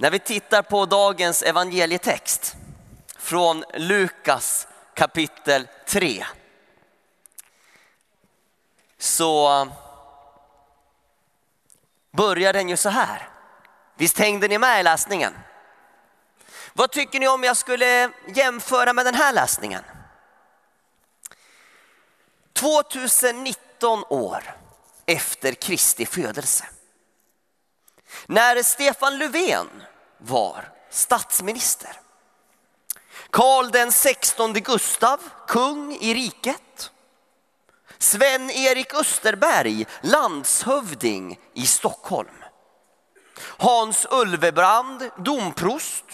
När vi tittar på dagens evangelietext från Lukas kapitel 3 så börjar den ju så här. Visst hängde ni med i läsningen? Vad tycker ni om jag skulle jämföra med den här läsningen? 2019 år efter Kristi födelse. När Stefan Löfven var statsminister. Karl den 16 Gustav, kung i riket. Sven-Erik Österberg, landshövding i Stockholm. Hans Ulvebrand, domprost.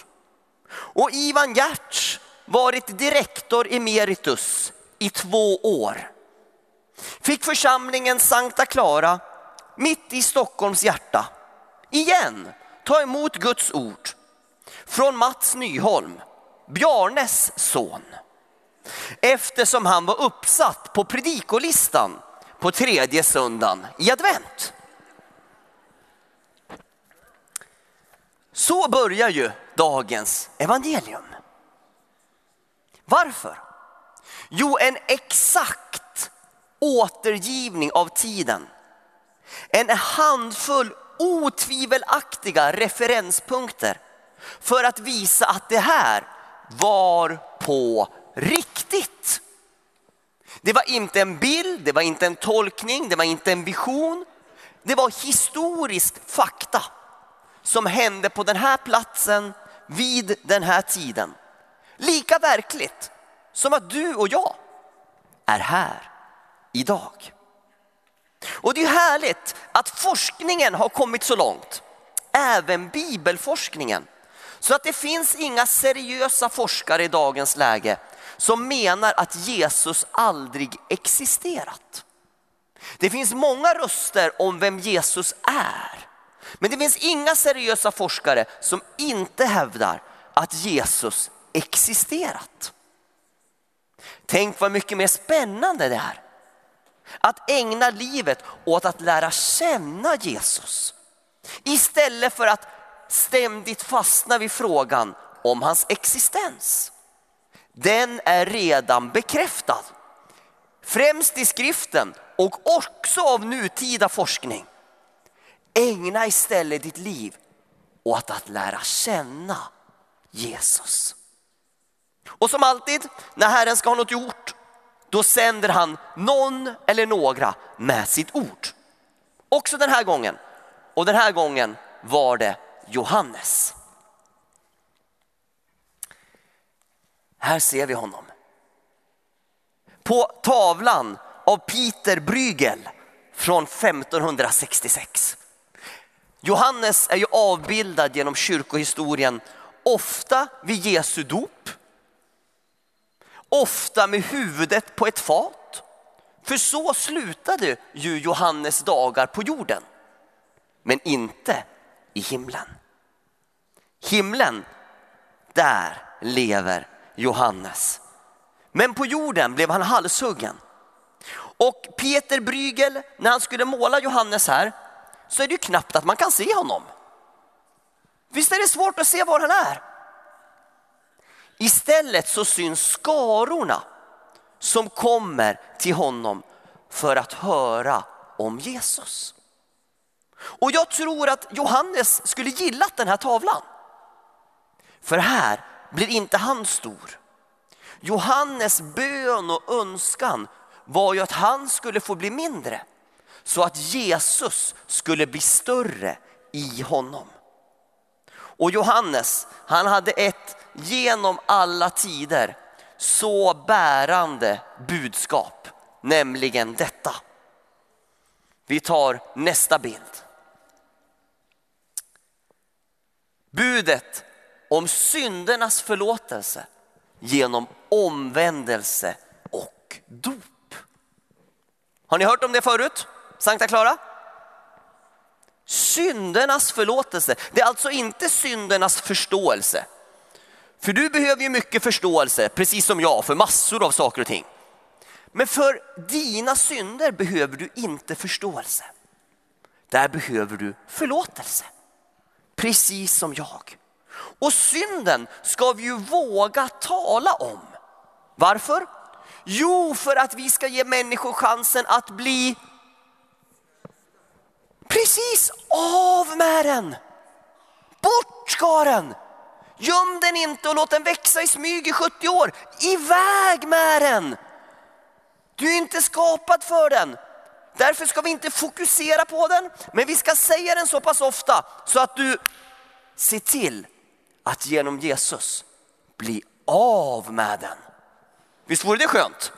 Och Ivan Gertz varit direktor emeritus i två år. Fick församlingen Sankta Clara mitt i Stockholms hjärta igen ta emot Guds ord från Mats Nyholm, Bjarnes son. Eftersom han var uppsatt på predikolistan på tredje söndagen i advent. Så börjar ju dagens evangelium. Varför? Jo, en exakt återgivning av tiden. En handfull otvivelaktiga referenspunkter för att visa att det här var på riktigt. Det var inte en bild, det var inte en tolkning, det var inte en vision. Det var historisk fakta som hände på den här platsen vid den här tiden. Lika verkligt som att du och jag är här idag. Och det är härligt att forskningen har kommit så långt, även bibelforskningen. Så att det finns inga seriösa forskare i dagens läge som menar att Jesus aldrig existerat. Det finns många röster om vem Jesus är. Men det finns inga seriösa forskare som inte hävdar att Jesus existerat. Tänk vad mycket mer spännande det är att ägna livet åt att lära känna Jesus. Istället för att ständigt fastna vid frågan om hans existens. Den är redan bekräftad. Främst i skriften och också av nutida forskning. Ägna istället ditt liv åt att lära känna Jesus. Och som alltid när Herren ska ha något gjort då sänder han någon eller några med sitt ord. Också den här gången. Och den här gången var det Johannes. Här ser vi honom. På tavlan av Peter Bruegel från 1566. Johannes är ju avbildad genom kyrkohistorien ofta vid Jesu dop ofta med huvudet på ett fat. För så slutade ju Johannes dagar på jorden. Men inte i himlen. Himlen, där lever Johannes. Men på jorden blev han halshuggen. Och Peter Brygel, när han skulle måla Johannes här, så är det ju knappt att man kan se honom. Visst är det svårt att se var han är? Istället så syns skarorna som kommer till honom för att höra om Jesus. Och jag tror att Johannes skulle gillat den här tavlan. För här blir inte han stor. Johannes bön och önskan var ju att han skulle få bli mindre. Så att Jesus skulle bli större i honom. Och Johannes, han hade ett genom alla tider så bärande budskap, nämligen detta. Vi tar nästa bild. Budet om syndernas förlåtelse genom omvändelse och dop. Har ni hört om det förut? Sankta Clara? Syndernas förlåtelse, det är alltså inte syndernas förståelse. För du behöver ju mycket förståelse, precis som jag, för massor av saker och ting. Men för dina synder behöver du inte förståelse. Där behöver du förlåtelse. precis som jag. Och synden ska vi ju våga tala om. Varför? Jo, för att vi ska ge människor chansen att bli precis av med den. Bort ska den. Göm den inte och låt den växa i smyg i 70 år. Iväg med den. Du är inte skapad för den. Därför ska vi inte fokusera på den, men vi ska säga den så pass ofta så att du ser till att genom Jesus bli av med den. Visst vore det skönt?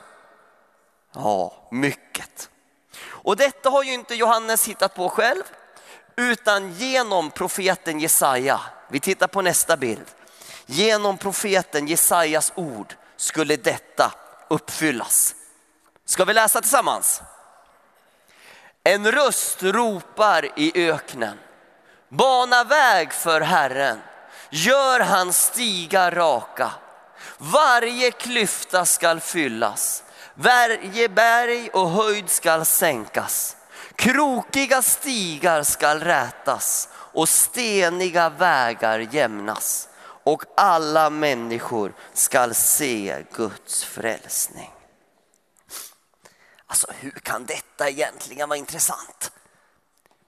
Ja, mycket. Och detta har ju inte Johannes hittat på själv, utan genom profeten Jesaja. Vi tittar på nästa bild. Genom profeten Jesajas ord skulle detta uppfyllas. Ska vi läsa tillsammans? En röst ropar i öknen. Bana väg för Herren. Gör hans stigar raka. Varje klyfta skall fyllas. Varje berg och höjd skall sänkas. Krokiga stigar skall rätas och steniga vägar jämnas. Och alla människor skall se Guds frälsning. Alltså hur kan detta egentligen vara intressant?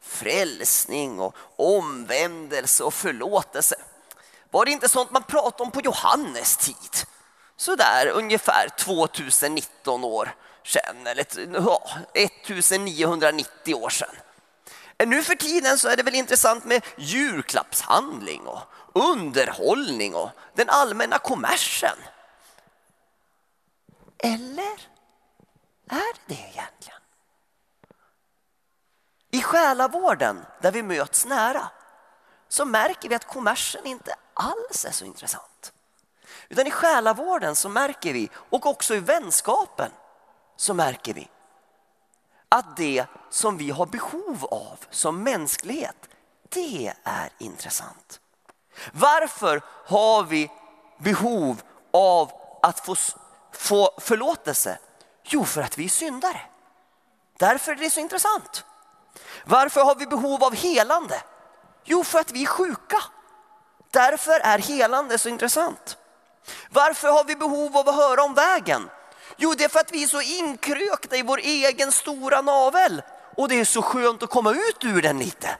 Frälsning och omvändelse och förlåtelse. Var det inte sånt man pratade om på Johannes tid? Sådär ungefär 2019 år sedan, eller 1990 år sedan. Nu för tiden så är det väl intressant med julklappshandling och underhållning och den allmänna kommersen. Eller? är det egentligen? I själavården, där vi möts nära, så märker vi att kommersen inte alls är så intressant. Utan i själavården så märker vi, och också i vänskapen, så märker vi att det som vi har behov av som mänsklighet, det är intressant. Varför har vi behov av att få, få förlåtelse? Jo, för att vi är syndare. Därför är det så intressant. Varför har vi behov av helande? Jo, för att vi är sjuka. Därför är helande så intressant. Varför har vi behov av att höra om vägen? Jo, det är för att vi är så inkrökta i vår egen stora navel. Och det är så skönt att komma ut ur den lite.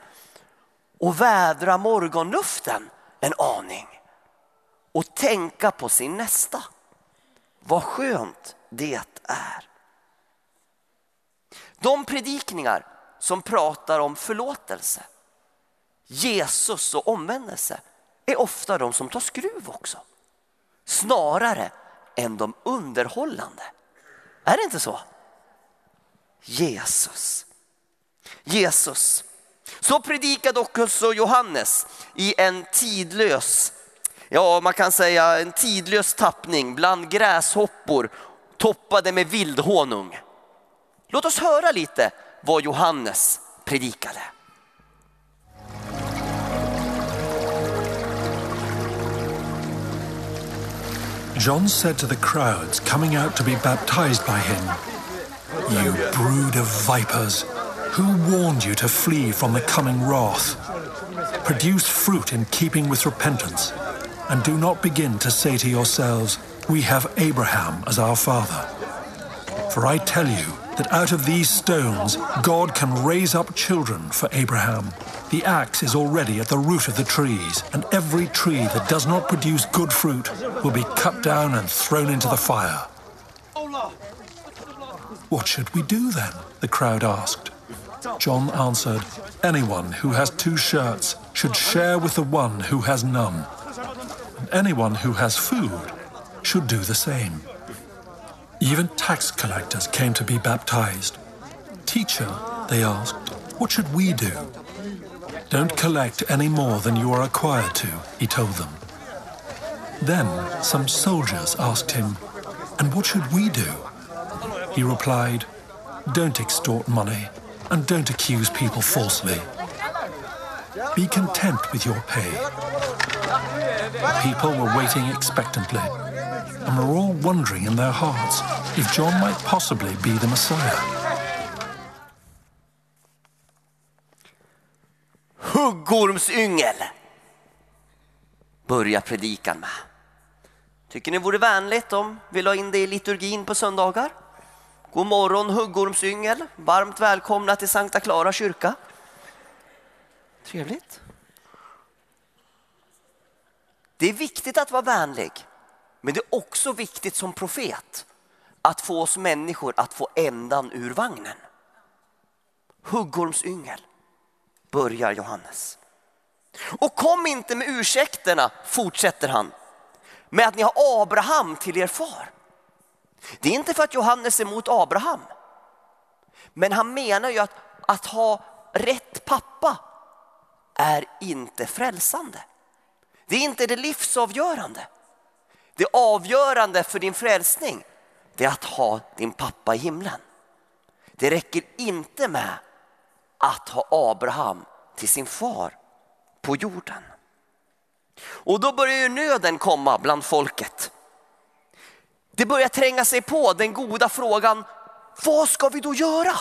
Och vädra morgonluften en aning. Och tänka på sin nästa. Vad skönt det är. De predikningar som pratar om förlåtelse, Jesus och omvändelse är ofta de som tar skruv också. Snarare än de underhållande. Är det inte så? Jesus. Jesus. Så predikade också Johannes i en tidlös, ja man kan säga en tidlös tappning bland gräshoppor toppade med vildhonung. Låt oss höra lite vad Johannes predikade. John said to the crowds coming out to be baptized by him, You brood of vipers, who warned you to flee from the coming wrath? Produce fruit in keeping with repentance, and do not begin to say to yourselves, We have Abraham as our father. For I tell you that out of these stones God can raise up children for Abraham. The axe is already at the root of the trees, and every tree that does not produce good fruit will be cut down and thrown into the fire. What should we do then? The crowd asked. John answered, Anyone who has two shirts should share with the one who has none. And anyone who has food should do the same. Even tax collectors came to be baptized. Teacher, they asked, what should we do? Don't collect any more than you are required to, he told them. Then some soldiers asked him, And what should we do? He replied, Don't extort money and don't accuse people falsely. Be content with your pay. People were waiting expectantly and were all wondering in their hearts if John might possibly be the Messiah. Huggormsyngel börja predikan med. Tycker ni det vore vänligt om vi la in det i liturgin på söndagar? God morgon huggormsyngel, varmt välkomna till Sankta Clara kyrka. Trevligt. Det är viktigt att vara vänlig, men det är också viktigt som profet att få oss människor att få ändan ur vagnen. Huggormsyngel, börjar Johannes. Och kom inte med ursäkterna, fortsätter han, med att ni har Abraham till er far. Det är inte för att Johannes är emot Abraham. Men han menar ju att, att ha rätt pappa är inte frälsande. Det är inte det livsavgörande. Det avgörande för din frälsning det är att ha din pappa i himlen. Det räcker inte med att ha Abraham till sin far på jorden. Och då börjar ju nöden komma bland folket. Det börjar tränga sig på den goda frågan, vad ska vi då göra?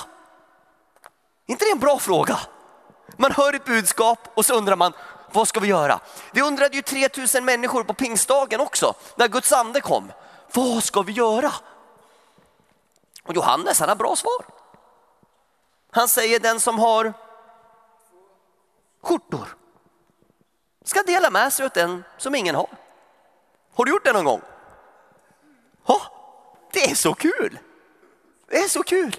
inte det en bra fråga? Man hör ett budskap och så undrar man, vad ska vi göra? Det undrade ju 3000 människor på pingstdagen också, när Guds ande kom. Vad ska vi göra? Och Johannes han har bra svar. Han säger den som har skjortor ska dela med sig åt den som ingen har. Har du gjort det någon gång? Ja, det är så kul! Det är så kul!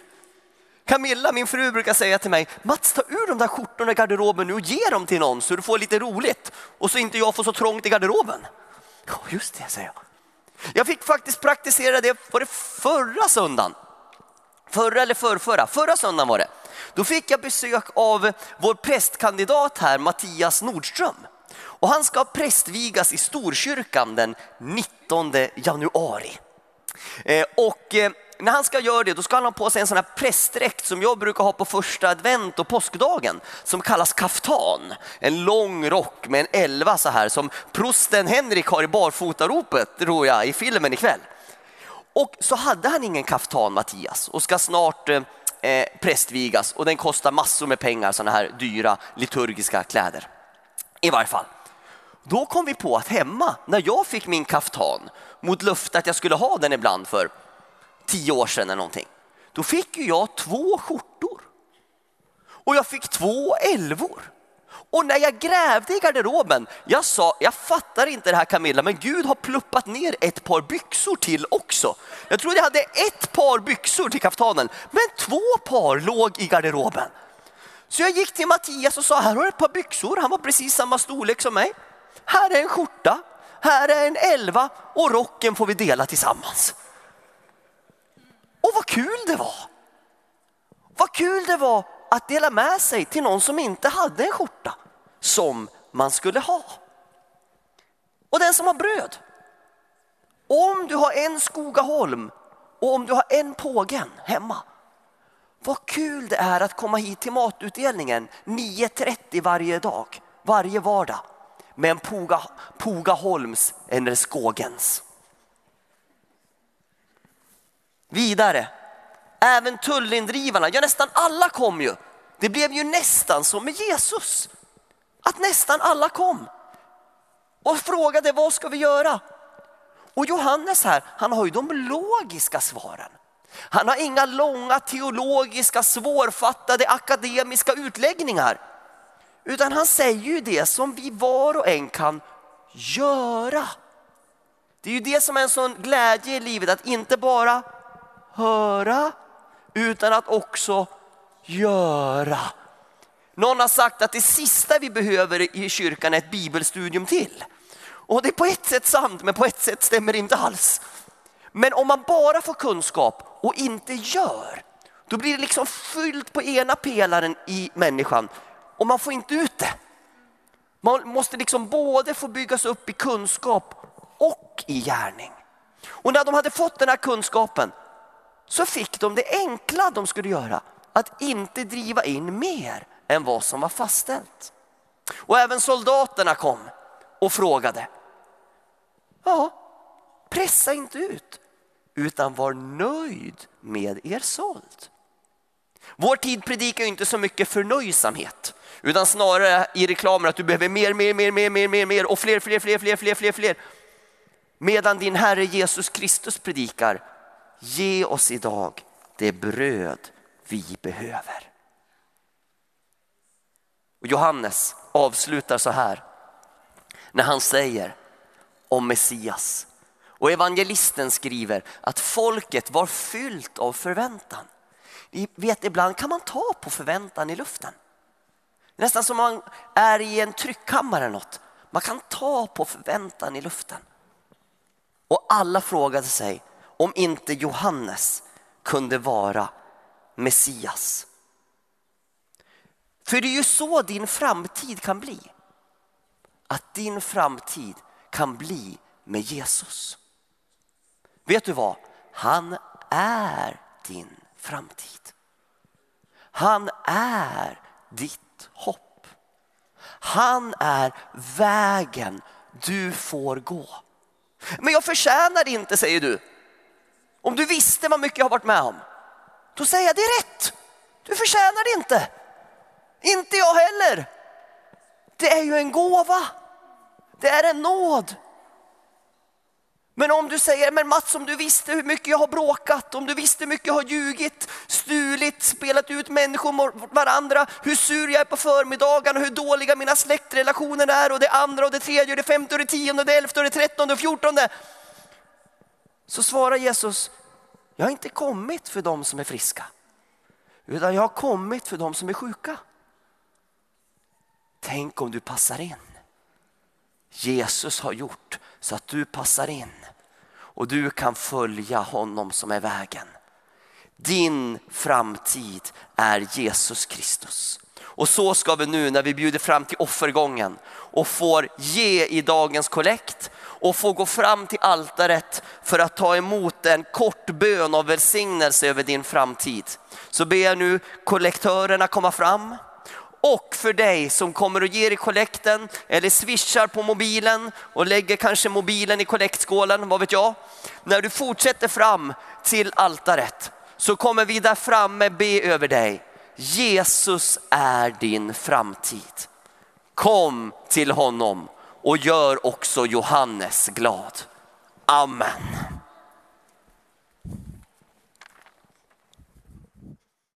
Camilla, min fru, brukar säga till mig, Mats ta ur de där skjortorna i garderoben nu och ge dem till någon så du får lite roligt och så inte jag får så trångt i garderoben. Ja, just det, säger jag. Jag fick faktiskt praktisera det, var det förra söndagen? Förra eller förrförra? Förra söndagen var det. Då fick jag besök av vår prästkandidat här, Mattias Nordström. Och han ska prästvigas i Storkyrkan den 19 januari. Eh, och eh, när han ska göra det då ska han ha på sig en sån här prästdräkt som jag brukar ha på första advent och påskdagen som kallas kaftan. En lång rock med en elva så här som prosten Henrik har i barfotaropet tror jag i filmen ikväll. Och så hade han ingen kaftan Mattias och ska snart eh, eh prästvigas och den kostar massor med pengar såna här dyra liturgiska kläder. I varje fall. Då kom vi på att hemma när jag fick min kaftan mot löfte att jag skulle ha den ibland för tio år sedan eller någonting. Då fick ju jag två skjortor. Och jag fick två elvor. Och när jag grävde i garderoben, jag sa, jag fattar inte det här Camilla, men Gud har pluppat ner ett par byxor till också. Jag trodde jag hade ett par byxor till kaftanen, men två par låg i garderoben. Så jag gick till Mattias och sa, här har du ett par byxor, han var precis samma storlek som mig. Här är en skjorta, här är en elva och rocken får vi dela tillsammans. Och vad kul det var! Vad kul det var att dela med sig till någon som inte hade en skjorta som man skulle ha. Och den som har bröd. Om du har en Skogaholm och om du har en pågen hemma. Vad kul det är att komma hit till matutdelningen 9.30 varje dag, varje vardag med en Poga, Pogaholms eller Skågens. Vidare, även tullindrivarna, ja nästan alla kom ju. Det blev ju nästan som med Jesus. Att nästan alla kom och frågade vad ska vi göra? Och Johannes här, han har ju de logiska svaren. Han har inga långa teologiska svårfattade akademiska utläggningar. Utan han säger ju det som vi var och en kan göra. Det är ju det som är en sån glädje i livet, att inte bara höra utan att också göra. Någon har sagt att det sista vi behöver i kyrkan är ett bibelstudium till. Och det är på ett sätt sant, men på ett sätt stämmer det inte alls. Men om man bara får kunskap och inte gör, då blir det liksom fyllt på ena pelaren i människan och man får inte ut det. Man måste liksom både få byggas upp i kunskap och i gärning. Och när de hade fått den här kunskapen så fick de det enkla de skulle göra, att inte driva in mer än vad som var fastställt. Och även soldaterna kom och frågade. Ja, pressa inte ut utan var nöjd med er såld. Vår tid predikar inte så mycket förnöjsamhet Utan snarare i reklamen att du behöver mer, mer, mer, mer, mer, mer, mer och fler, fler, fler, fler, fler, fler, fler. Medan din Herre Jesus Kristus predikar, ge oss idag det bröd vi behöver. Och Johannes avslutar så här när han säger om Messias. Och evangelisten skriver att folket var fyllt av förväntan. Vi vet ibland kan man ta på förväntan i luften. Nästan som man är i en tryckkammare eller något. Man kan ta på förväntan i luften. Och alla frågade sig om inte Johannes kunde vara Messias. För det är ju så din framtid kan bli. Att din framtid kan bli med Jesus. Vet du vad? Han är din framtid. Han är ditt hopp. Han är vägen du får gå. Men jag förtjänar det inte säger du. Om du visste vad mycket jag har varit med om. Då säger jag det är rätt. Du förtjänar det inte. Inte jag heller. Det är ju en gåva. Det är en nåd. Men om du säger, men Mats om du visste hur mycket jag har bråkat, om du visste hur mycket jag har ljugit, stulit, spelat ut människor mot varandra, hur sur jag är på förmiddagen och hur dåliga mina släktrelationer är och det andra och det tredje och det femte och det tionde och det elfte och det trettonde och fjortonde. Så svarar Jesus, jag har inte kommit för de som är friska, utan jag har kommit för de som är sjuka. Tänk om du passar in. Jesus har gjort så att du passar in och du kan följa honom som är vägen. Din framtid är Jesus Kristus. Och så ska vi nu när vi bjuder fram till offergången och får ge i dagens kollekt och få gå fram till altaret för att ta emot en kort bön av välsignelse över din framtid. Så ber jag nu kollektörerna komma fram och för dig som kommer och ger i kollekten eller swishar på mobilen och lägger kanske mobilen i kollektskålen, vad vet jag. När du fortsätter fram till altaret så kommer vi där framme be över dig. Jesus är din framtid. Kom till honom och gör också Johannes glad. Amen.